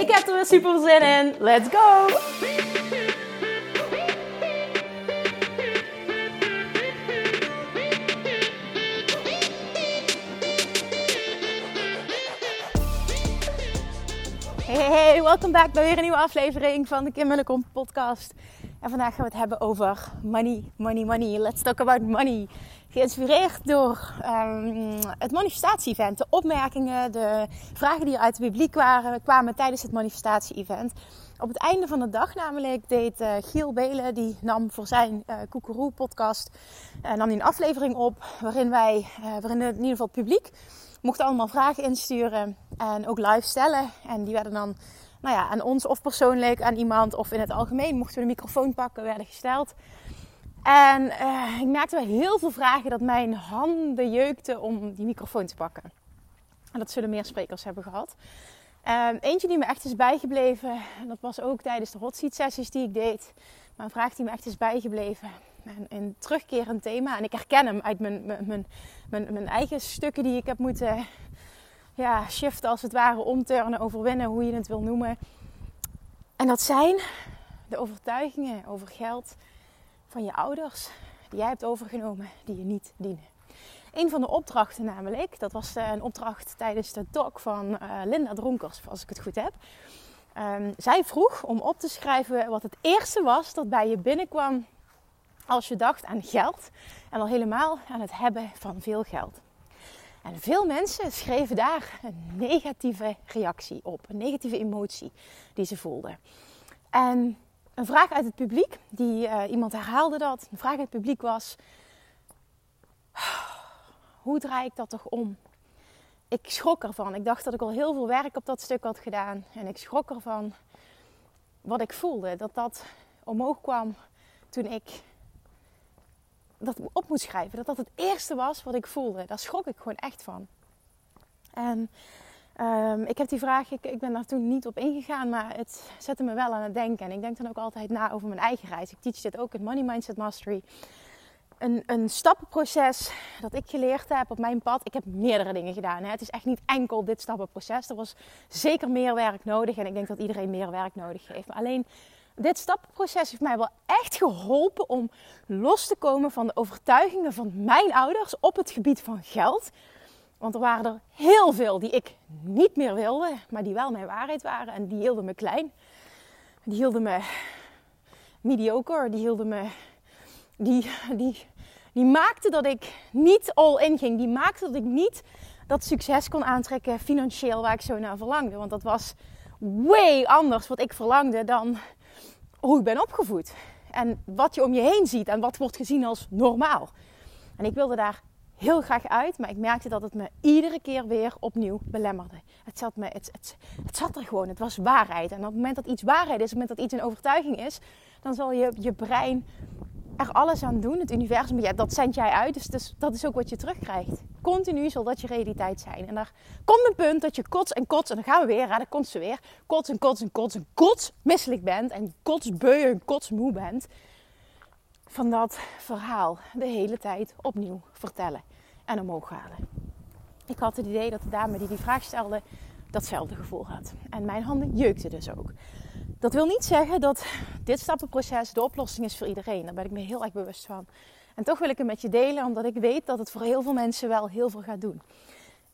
Ik heb er weer super zin in. Let's go! Hey, hey, welkom back bij weer een nieuwe aflevering van de Kim podcast. En vandaag gaan we het hebben over money, money, money. Let's talk about money. Geïnspireerd door um, het manifestatie-event. De opmerkingen, de vragen die uit het publiek waren, kwamen tijdens het manifestatie-event. Op het einde van de dag namelijk deed uh, Giel Belen, die nam voor zijn uh, Koekeroe podcast, uh, nam die een aflevering op waarin wij, waarin in ieder geval het publiek mochten allemaal vragen insturen en ook live stellen. En die werden dan nou ja, aan ons of persoonlijk, aan iemand of in het algemeen mochten we de microfoon pakken, werden gesteld. En uh, ik merkte bij heel veel vragen dat mijn handen jeukten om die microfoon te pakken. En dat zullen meer sprekers hebben gehad. Uh, eentje die me echt is bijgebleven, en dat was ook tijdens de hot seat sessies die ik deed. Maar een vraag die me echt is bijgebleven. En een terugkerend thema. En ik herken hem uit mijn, mijn, mijn, mijn, mijn eigen stukken die ik heb moeten ja, shiften als het ware, omturnen, overwinnen, hoe je het wil noemen. En dat zijn de overtuigingen over geld van je ouders die jij hebt overgenomen, die je niet dienen. Een van de opdrachten namelijk, dat was eh, een opdracht tijdens de talk van uh, Linda Dronkers, als ik het goed heb. Um, zij vroeg om op te schrijven wat het eerste was dat bij je binnenkwam als je dacht aan geld en al helemaal aan het hebben van veel geld. En veel mensen schreven daar een negatieve reactie op, een negatieve emotie die ze voelden. En een vraag uit het publiek, die, uh, iemand herhaalde dat, een vraag uit het publiek was: hoe draai ik dat toch om? Ik schrok ervan. Ik dacht dat ik al heel veel werk op dat stuk had gedaan. En ik schrok ervan wat ik voelde. Dat dat omhoog kwam toen ik dat op moest schrijven. Dat dat het eerste was wat ik voelde. Daar schrok ik gewoon echt van. En um, ik heb die vraag, ik, ik ben daar toen niet op ingegaan, maar het zette me wel aan het denken. En ik denk dan ook altijd na over mijn eigen reis. Ik teach dit ook in Money Mindset Mastery. Een, een stappenproces dat ik geleerd heb op mijn pad. Ik heb meerdere dingen gedaan. Hè. Het is echt niet enkel dit stappenproces. Er was zeker meer werk nodig. En ik denk dat iedereen meer werk nodig heeft. Alleen dit stappenproces heeft mij wel echt geholpen om los te komen van de overtuigingen van mijn ouders op het gebied van geld. Want er waren er heel veel die ik niet meer wilde, maar die wel mijn waarheid waren. En die hielden me klein. Die hielden me mediocre. Die hielden me. Die, die, die maakten dat ik niet all in ging. Die maakten dat ik niet dat succes kon aantrekken financieel waar ik zo naar verlangde. Want dat was way anders wat ik verlangde dan hoe ik ben opgevoed. En wat je om je heen ziet en wat wordt gezien als normaal. En ik wilde daar heel graag uit, maar ik merkte dat het me iedere keer weer opnieuw belemmerde. Het zat, me, het, het, het zat er gewoon, het was waarheid. En op het moment dat iets waarheid is, op het moment dat iets een overtuiging is, dan zal je, je brein er alles aan doen. Het universum, ja, dat zend jij uit, dus, dat is ook wat je terugkrijgt. Continu zal dat je realiteit zijn. En daar komt een punt dat je kots en kots, en dan gaan we weer, hè, dan komt ze weer, kots en kots en kots en kots misselijk bent en kotsbeu en kotsmoe bent van dat verhaal de hele tijd opnieuw vertellen en omhoog halen. Ik had het idee dat de dame die die vraag stelde datzelfde gevoel had. En mijn handen jeukten dus ook. Dat wil niet zeggen dat dit stappenproces de oplossing is voor iedereen. Daar ben ik me heel erg bewust van. En toch wil ik het met je delen, omdat ik weet dat het voor heel veel mensen wel heel veel gaat doen.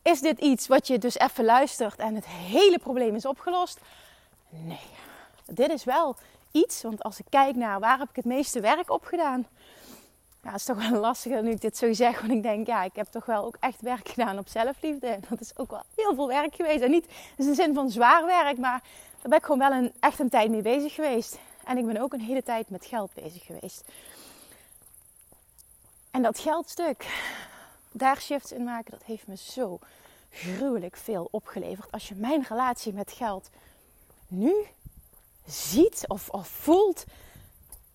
Is dit iets wat je dus even luistert en het hele probleem is opgelost? Nee. Dit is wel iets, want als ik kijk naar waar heb ik het meeste werk op gedaan. Ja, het is toch wel lastiger nu ik dit zo zeg. Want ik denk, ja, ik heb toch wel ook echt werk gedaan op zelfliefde. En dat is ook wel heel veel werk geweest. En niet in de zin van zwaar werk, maar daar ben ik gewoon wel een, echt een tijd mee bezig geweest. En ik ben ook een hele tijd met geld bezig geweest. En dat geldstuk, daar shifts in maken, dat heeft me zo gruwelijk veel opgeleverd. Als je mijn relatie met geld nu ziet of, of voelt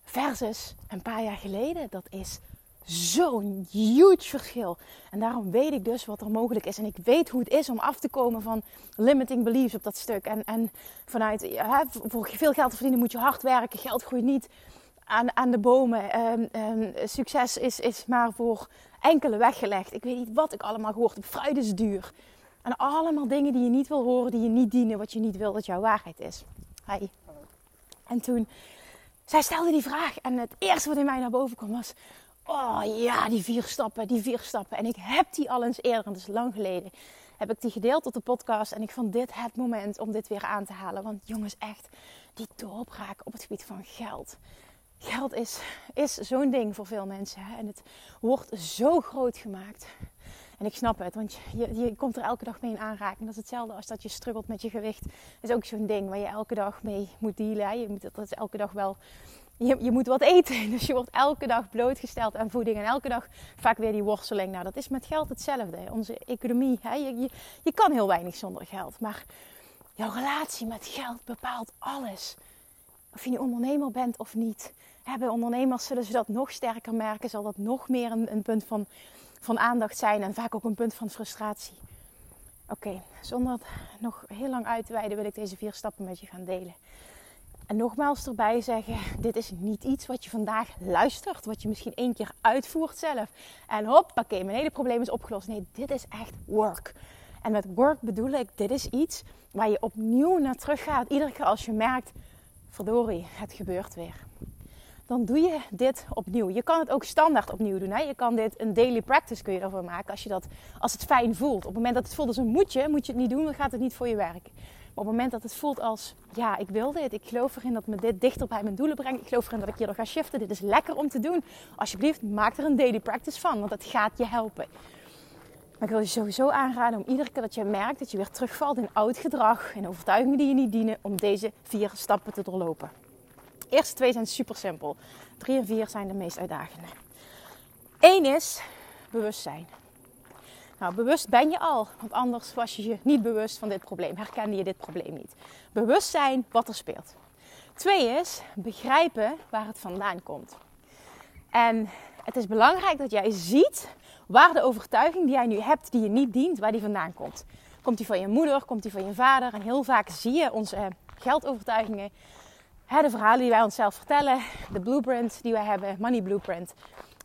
versus een paar jaar geleden, dat is zo'n huge verschil. En daarom weet ik dus wat er mogelijk is. En ik weet hoe het is om af te komen van limiting beliefs op dat stuk. En, en vanuit ja, voor veel geld te verdienen moet je hard werken. Geld groeit niet aan, aan de bomen. Um, um, succes is, is maar voor enkele weggelegd. Ik weet niet wat ik allemaal gehoord heb. Fruit is duur. En allemaal dingen die je niet wil horen, die je niet dienen, wat je niet wil dat jouw waarheid is. Hi. En toen, zij stelde die vraag en het eerste wat in mij naar boven kwam was... Oh ja, die vier stappen, die vier stappen. En ik heb die al eens eerder, dat is lang geleden, heb ik die gedeeld op de podcast. En ik vond dit het moment om dit weer aan te halen. Want jongens, echt, die doorbraak op het gebied van geld. Geld is, is zo'n ding voor veel mensen. Hè? En het wordt zo groot gemaakt. En ik snap het, want je, je komt er elke dag mee in aanraking. Dat is hetzelfde als dat je struggelt met je gewicht. Dat is ook zo'n ding waar je elke dag mee moet dealen. Je moet dat is elke dag wel je, je, moet wat eten. Dus je wordt elke dag blootgesteld aan voeding. En elke dag vaak weer die worsteling. Nou, dat is met geld hetzelfde. Onze economie. Hè? Je, je, kan heel weinig zonder geld. Maar jouw relatie met geld bepaalt alles. Of je nu ondernemer bent of niet. Bij ondernemers zullen ze dat nog sterker merken. Zal dat nog meer een, een punt van, van aandacht zijn. En vaak ook een punt van frustratie. Oké, zonder nog heel lang uit te wijden wil ik deze vier stappen met je gaan delen. En nogmaals erbij zeggen, dit is niet iets wat je vandaag luistert, wat je misschien één keer uitvoert zelf. En hoppakee, mijn hele probleem is opgelost. Nee, dit is echt work. En met work bedoel ik, dit is iets waar je opnieuw naar terug gaat. Iedere keer als je merkt, verdorie, het gebeurt weer. Dan doe je dit opnieuw. Je kan het ook standaard opnieuw doen. Hè? Je kan dit een daily practice kun je ervan maken als, je dat, als het fijn voelt. Op het moment dat het voelt als een moetje, moet je het niet doen, dan gaat het niet voor je werken op het moment dat het voelt als, ja, ik wil dit. Ik geloof erin dat me dit dichter bij mijn doelen brengt. Ik geloof erin dat ik hierdoor ga shiften. Dit is lekker om te doen. Alsjeblieft, maak er een daily practice van, want het gaat je helpen. Maar ik wil je sowieso aanraden om iedere keer dat je merkt dat je weer terugvalt in oud gedrag en overtuigingen die je niet dienen, om deze vier stappen te doorlopen. Eerste twee zijn super simpel. Drie en vier zijn de meest uitdagende. Eén is bewustzijn. Nou, bewust ben je al, want anders was je je niet bewust van dit probleem. Herkende je dit probleem niet. Bewust zijn wat er speelt. Twee is begrijpen waar het vandaan komt. En het is belangrijk dat jij ziet waar de overtuiging die jij nu hebt, die je niet dient, waar die vandaan komt. Komt die van je moeder, komt die van je vader? En heel vaak zie je onze geldovertuigingen, de verhalen die wij onszelf vertellen, de blueprint die wij hebben, money blueprint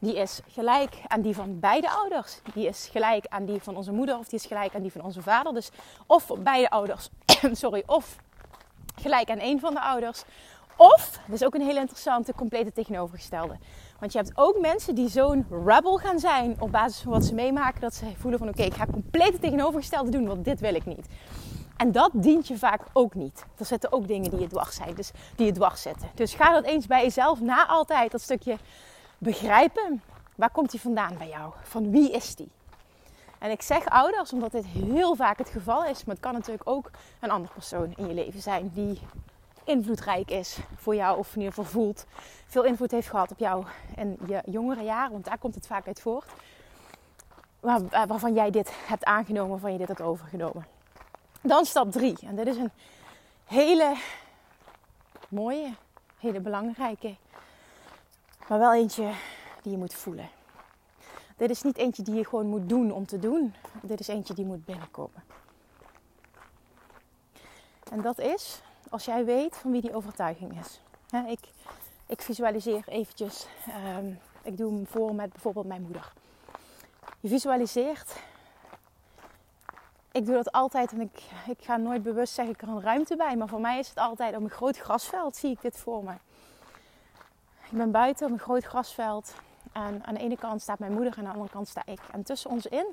die is gelijk aan die van beide ouders. Die is gelijk aan die van onze moeder of die is gelijk aan die van onze vader. Dus of beide ouders, sorry, of gelijk aan één van de ouders. Of, dat is ook een hele interessante, complete tegenovergestelde. Want je hebt ook mensen die zo'n rebel gaan zijn op basis van wat ze meemaken. Dat ze voelen van oké, ik ga complete tegenovergestelde doen, want dit wil ik niet. En dat dient je vaak ook niet. Er zitten ook dingen die je dwars zijn, dus die je dwars zetten. Dus ga dat eens bij jezelf na altijd, dat stukje begrijpen. Waar komt die vandaan bij jou? Van wie is die? En ik zeg ouders omdat dit heel vaak het geval is. Maar het kan natuurlijk ook een andere persoon in je leven zijn die invloedrijk is voor jou. Of in ieder geval voelt. Veel invloed heeft gehad op jou in je jongere jaren. Want daar komt het vaak uit voort. Waar, waarvan jij dit hebt aangenomen. Waarvan je dit hebt overgenomen. Dan stap 3. En dit is een hele mooie, hele belangrijke maar wel eentje die je moet voelen. Dit is niet eentje die je gewoon moet doen om te doen. Dit is eentje die moet binnenkomen. En dat is als jij weet van wie die overtuiging is. ik, ik visualiseer eventjes. Ehm, ik doe hem voor met bijvoorbeeld mijn moeder. Je visualiseert. Ik doe dat altijd en ik, ik ga nooit bewust zeggen ik er een ruimte bij. Maar voor mij is het altijd op een groot grasveld zie ik dit voor me. Ik ben buiten op een groot grasveld. En aan de ene kant staat mijn moeder en aan de andere kant sta ik. En tussen ons in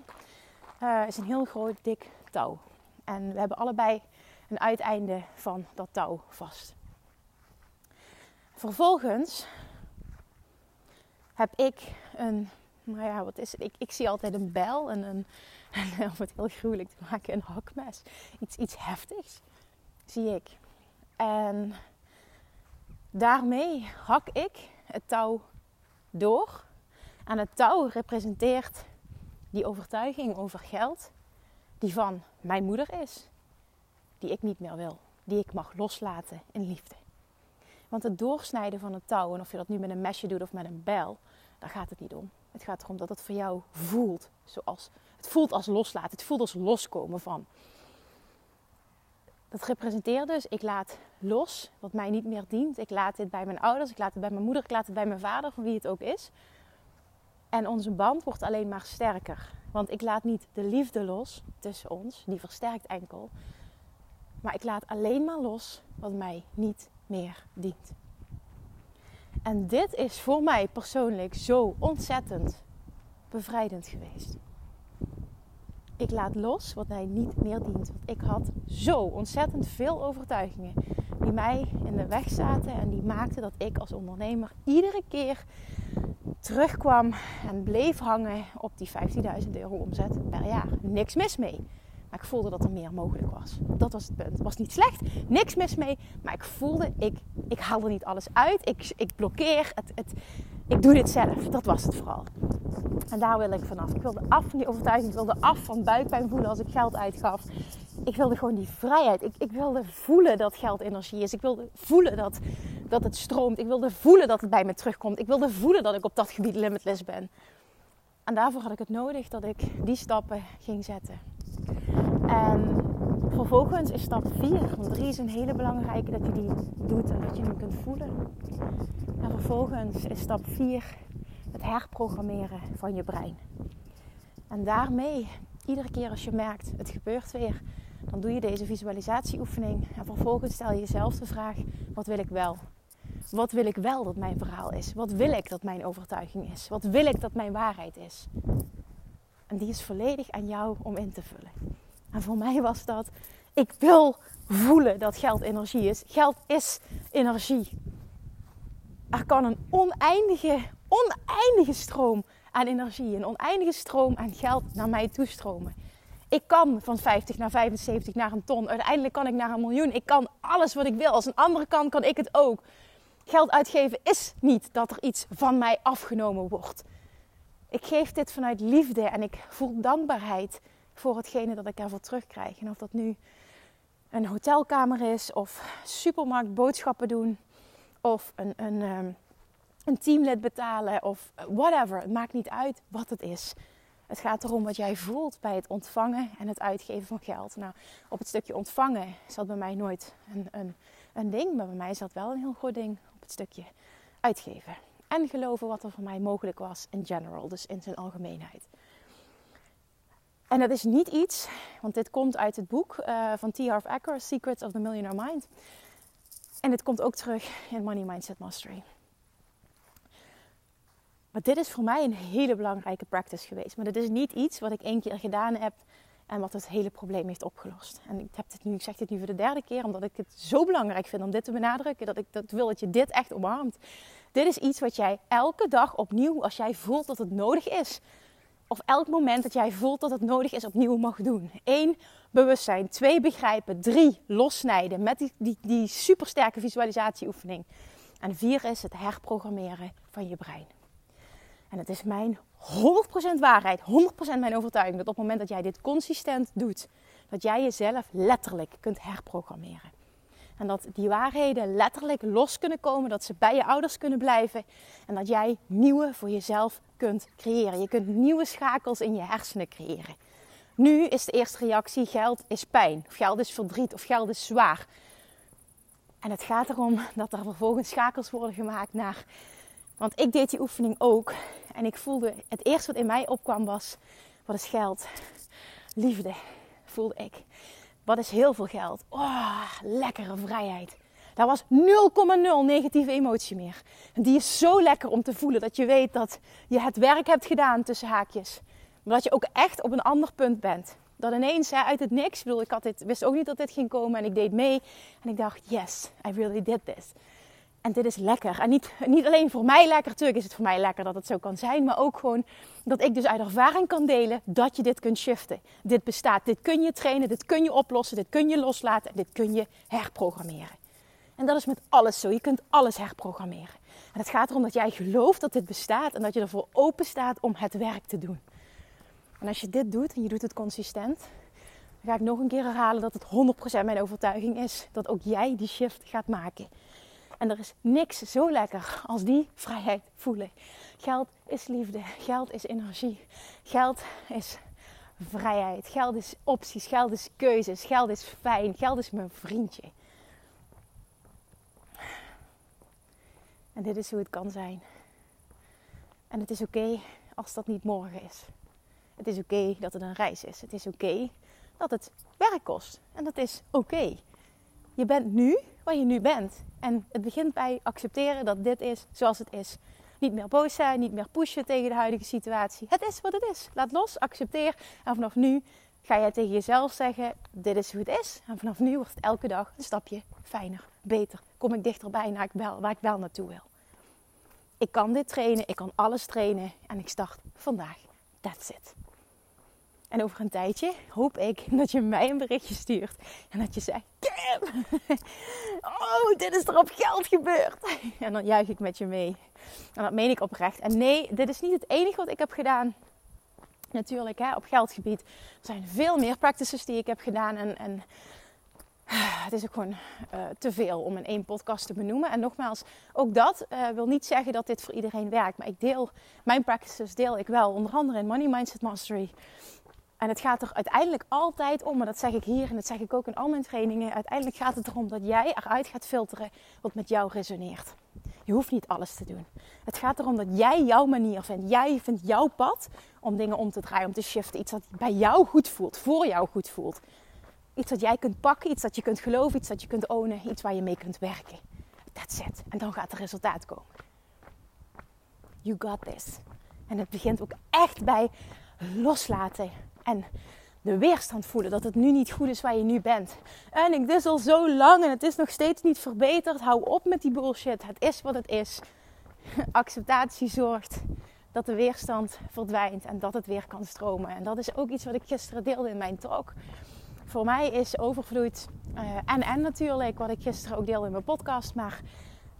uh, is een heel groot dik touw. En we hebben allebei een uiteinde van dat touw vast. Vervolgens heb ik een, nou ja, wat is het? Ik, ik zie altijd een bel en een, om het heel gruwelijk te maken, een hakmes. Iets, iets heftigs zie ik. En daarmee hak ik het touw door. En het touw representeert die overtuiging over geld die van mijn moeder is, die ik niet meer wil. die ik mag loslaten in liefde. Want het doorsnijden van het touw, en of je dat nu met een mesje doet of met een bijl, daar gaat het niet om. Het gaat erom dat het voor jou voelt. Zoals, het voelt als loslaten. Het voelt als loskomen van. Dat representeert dus, ik laat los wat mij niet meer dient. Ik laat dit bij mijn ouders, ik laat het bij mijn moeder, ik laat het bij mijn vader, van wie het ook is. En onze band wordt alleen maar sterker. Want ik laat niet de liefde los tussen ons, die versterkt enkel. Maar ik laat alleen maar los wat mij niet meer dient. En dit is voor mij persoonlijk zo ontzettend bevrijdend geweest. Ik laat los wat mij niet meer dient. Want ik had zo ontzettend veel overtuigingen die mij in de weg zaten en die maakten dat ik als ondernemer iedere keer terugkwam en bleef hangen op die 15.000 euro omzet per jaar. Niks mis mee. Maar ik voelde dat er meer mogelijk was. Dat was het punt. Het was niet slecht, niks mis mee. Maar ik voelde, ik, ik haal er niet alles uit. Ik, ik blokkeer. Het, het, ik doe dit zelf. Dat was het vooral. En daar wil ik vanaf. Ik wilde af van die overtuiging. Ik wilde af van buikpijn voelen als ik geld uitgaf. Ik wilde gewoon die vrijheid. Ik, ik wilde voelen dat geld energie is. Ik wilde voelen dat, dat het stroomt. Ik wilde voelen dat het bij me terugkomt. Ik wilde voelen dat ik op dat gebied limitless ben. En daarvoor had ik het nodig dat ik die stappen ging zetten. En vervolgens is stap 4, want 3 is een hele belangrijke dat je die doet en dat je hem kunt voelen. En vervolgens is stap 4 het herprogrammeren van je brein. En daarmee, iedere keer als je merkt het gebeurt weer, dan doe je deze visualisatieoefening. En vervolgens stel je jezelf de vraag: wat wil ik wel? Wat wil ik wel dat mijn verhaal is? Wat wil ik dat mijn overtuiging is? Wat wil ik dat mijn waarheid is? En die is volledig aan jou om in te vullen. En voor mij was dat, ik wil voelen dat geld energie is. Geld is energie. Er kan een oneindige, oneindige stroom aan energie, een oneindige stroom aan geld naar mij toestromen. Ik kan van 50 naar 75 naar een ton. Uiteindelijk kan ik naar een miljoen. Ik kan alles wat ik wil. Als een andere kan, kan ik het ook. Geld uitgeven is niet dat er iets van mij afgenomen wordt. Ik geef dit vanuit liefde en ik voel dankbaarheid voor hetgene dat ik ervoor terugkrijg. En of dat nu een hotelkamer is, of supermarkt boodschappen doen, of een, een, ehm, een teamlid betalen, of whatever. Het maakt niet uit wat het is. Het gaat erom wat jij voelt bij het ontvangen en het uitgeven van geld. Nou, op het stukje ontvangen zat bij mij nooit een, een, een ding, maar bij mij zat wel een heel goed ding op het stukje uitgeven. En geloven wat er voor mij mogelijk was in general, dus in zijn algemeenheid. En dat is niet iets, want dit komt uit het boek uh, van T. Harv Eker, Secrets of the Millionaire Mind. En dit komt ook terug in Money Mindset Mastery. Maar dit is voor mij een hele belangrijke practice geweest. Maar dit is niet iets wat ik één keer gedaan heb en wat het hele probleem heeft opgelost. En ik, heb dit nu, ik zeg dit nu voor de derde keer, omdat ik het zo belangrijk vind om dit te benadrukken. Dat ik dat wil dat je dit echt omarmt. Dit is iets wat jij elke dag opnieuw, als jij voelt dat het nodig is, of elk moment dat jij voelt dat het nodig is, opnieuw mag doen. Eén, bewustzijn. Twee, begrijpen. Drie, lossnijden met die, die, die supersterke visualisatieoefening. En vier is het herprogrammeren van je brein. En het is mijn 100% waarheid, 100% mijn overtuiging dat op het moment dat jij dit consistent doet, dat jij jezelf letterlijk kunt herprogrammeren. En dat die waarheden letterlijk los kunnen komen, dat ze bij je ouders kunnen blijven en dat jij nieuwe voor jezelf kunt creëren. Je kunt nieuwe schakels in je hersenen creëren. Nu is de eerste reactie: geld is pijn, of geld is verdriet, of geld is zwaar. En het gaat erom dat er vervolgens schakels worden gemaakt naar. Want ik deed die oefening ook en ik voelde, het eerste wat in mij opkwam was: wat is geld? Liefde, voelde ik. Wat is heel veel geld? Oh, lekkere vrijheid. Daar was 0,0 negatieve emotie meer. En die is zo lekker om te voelen dat je weet dat je het werk hebt gedaan tussen haakjes. Maar dat je ook echt op een ander punt bent. Dat ineens hè, uit het niks, ik, bedoel, ik had dit, wist ook niet dat dit ging komen en ik deed mee. En ik dacht, yes, I really did this. En dit is lekker. En niet, niet alleen voor mij lekker, natuurlijk is het voor mij lekker dat het zo kan zijn, maar ook gewoon dat ik dus uit ervaring kan delen dat je dit kunt shiften. Dit bestaat, dit kun je trainen, dit kun je oplossen, dit kun je loslaten en dit kun je herprogrammeren. En dat is met alles zo. Je kunt alles herprogrammeren. En het gaat erom dat jij gelooft dat dit bestaat en dat je ervoor open staat om het werk te doen. En als je dit doet en je doet het consistent, ga ik nog een keer herhalen dat het 100% mijn overtuiging is dat ook jij die shift gaat maken. En er is niks zo lekker als die vrijheid voelen. Geld is liefde, geld is energie, geld is vrijheid, geld is opties, geld is keuzes, geld is fijn, geld is mijn vriendje. En dit is hoe het kan zijn. En het is oké als dat niet morgen is. Het is oké dat het een reis is. Het is oké dat het werk kost. En dat is oké. Je bent nu waar je nu bent. En het begint bij accepteren dat dit is zoals het is. Niet meer boos zijn, niet meer pushen tegen de huidige situatie. Het is wat het is. Laat los, accepteer. En vanaf nu ga jij tegen jezelf zeggen: Dit is hoe het is. En vanaf nu wordt het elke dag een stapje fijner, beter. Kom ik dichterbij naar ik wel, waar ik wel naartoe wil. Ik kan dit trainen, ik kan alles trainen en ik start vandaag. That's it. En over een tijdje hoop ik dat je mij een berichtje stuurt. En dat je zegt: Oh, dit is er op geld gebeurd. En dan juich ik met je mee. En dat meen ik oprecht. En nee, dit is niet het enige wat ik heb gedaan. Natuurlijk, hè, op geldgebied. Er zijn veel meer practices die ik heb gedaan. En, en het is ook gewoon uh, te veel om in één podcast te benoemen. En nogmaals, ook dat uh, wil niet zeggen dat dit voor iedereen werkt. Maar ik deel, mijn practices deel ik wel. Onder andere in Money Mindset Mastery. En het gaat er uiteindelijk altijd om, en dat zeg ik hier en dat zeg ik ook in al mijn trainingen. Uiteindelijk gaat het erom dat jij eruit gaat filteren wat met jou resoneert. Je hoeft niet alles te doen. Het gaat erom dat jij jouw manier vindt. Jij vindt jouw pad om dingen om te draaien, om te shiften. Iets dat bij jou goed voelt, voor jou goed voelt. Iets dat jij kunt pakken, iets dat je kunt geloven, iets dat je kunt ownen, iets waar je mee kunt werken. That's it. En dan gaat er resultaat komen. You got this. En het begint ook echt bij loslaten en de weerstand voelen dat het nu niet goed is waar je nu bent. En ik, dit al zo lang en het is nog steeds niet verbeterd. Hou op met die bullshit. Het is wat het is. Acceptatie zorgt dat de weerstand verdwijnt en dat het weer kan stromen. En dat is ook iets wat ik gisteren deelde in mijn talk. Voor mij is overvloed uh, en en natuurlijk wat ik gisteren ook deelde in mijn podcast, maar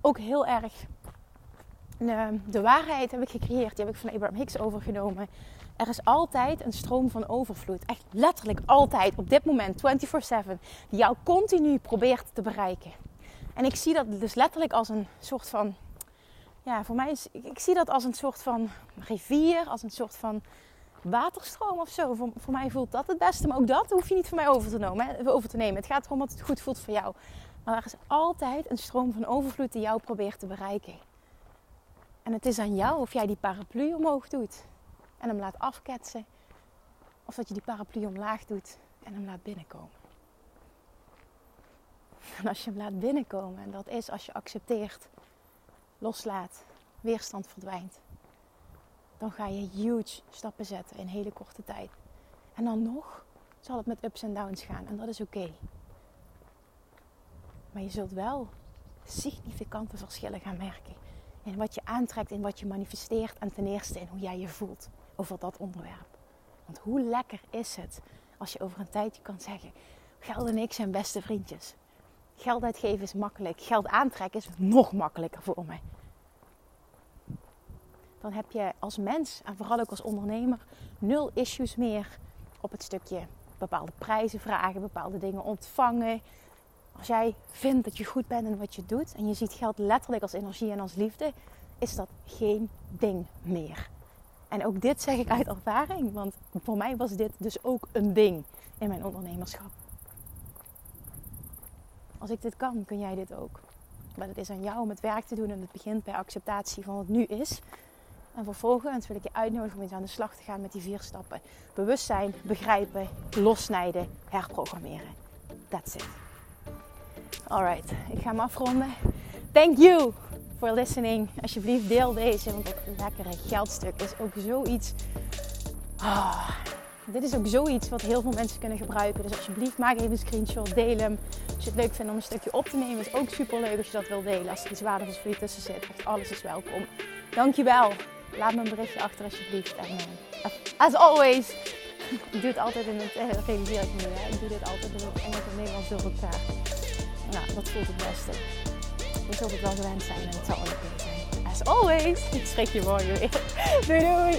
ook heel erg uh, de waarheid heb ik gecreëerd. Die heb ik van Abraham Hicks overgenomen. Er is altijd een stroom van overvloed. Echt letterlijk altijd op dit moment, 24/7, die jou continu probeert te bereiken. En ik zie dat dus letterlijk als een soort van. Ja, voor mij is. Ik, zie dat als een soort van rivier, als een soort van waterstroom of zo. Voor, mij voelt dat het beste. Maar ook dat hoef je niet van mij over te, nemen, over te nemen. Het gaat erom dat het goed voelt voor jou. Maar er is altijd een stroom van overvloed die jou probeert te bereiken. En het is aan jou of jij die paraplu omhoog doet en hem laat afketsen. Of dat je die paraplu omlaag doet en hem laat binnenkomen. En als je hem laat binnenkomen, en dat is als je accepteert, loslaat, weerstand verdwijnt, dan ga je huge stappen zetten in hele korte tijd. En dan nog zal het met ups en downs gaan en dat is oké. Maar je zult wel significante verschillen gaan merken in wat je aantrekt, in wat je manifesteert en ten eerste in hoe jij je voelt over dat onderwerp. Want hoe lekker is het als je over een tijdje kan zeggen: geld en ik zijn beste vriendjes. Geld uitgeven is makkelijk, geld aantrekken is nog makkelijker voor mij. Dan heb je als mens en vooral ook als ondernemer nul issues meer op het stukje bepaalde prijzen vragen, bepaalde dingen ontvangen. Als jij vindt dat je goed bent in wat je doet en je ziet geld letterlijk als energie en als liefde, is dat geen ding meer. En ook dit zeg ik uit ervaring, want voor mij was dit dus ook een ding in mijn ondernemerschap. Als ik dit kan, kun jij dit ook. Maar het is aan jou om het werk te doen en het begint bij acceptatie van wat nu is. En vervolgens wil ik je uitnodigen om eens aan de slag te gaan met die vier stappen. Bewustzijn, begrijpen, lossnijden, herprogrammeren. That's it. Alright, ik ga hem afronden. Thank you for listening. Alsjeblieft deel deze, want dat lekkere geldstuk is ook zoiets... Oh, dit is ook zoiets wat heel veel mensen kunnen gebruiken. Dus alsjeblieft maak even een screenshot, deel hem. Als je het leuk vindt om een stukje op te nemen, is ook super leuk als je dat wil delen. Als er iets waardevols voor je tussen zit, want alles is welkom. Dankjewel. Laat me een berichtje achter alsjeblieft. En uh, as always, ik doe het altijd in het, uh, realiseer ik nu, ik doe dit altijd in het Engels en Nederlands door elkaar. Nou, dat voelt het beste. Je zult het wel gewend zijn en het zal zijn. As always, ik schrik je morgen weer. Doei doei!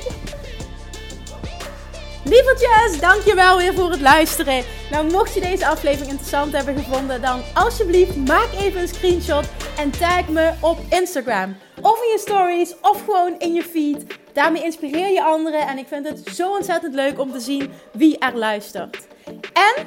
Lievertjes, dankjewel weer voor het luisteren. Nou, mocht je deze aflevering interessant hebben gevonden, dan alsjeblieft maak even een screenshot en tag me op Instagram. Of in je stories, of gewoon in je feed. Daarmee inspireer je anderen en ik vind het zo ontzettend leuk om te zien wie er luistert. En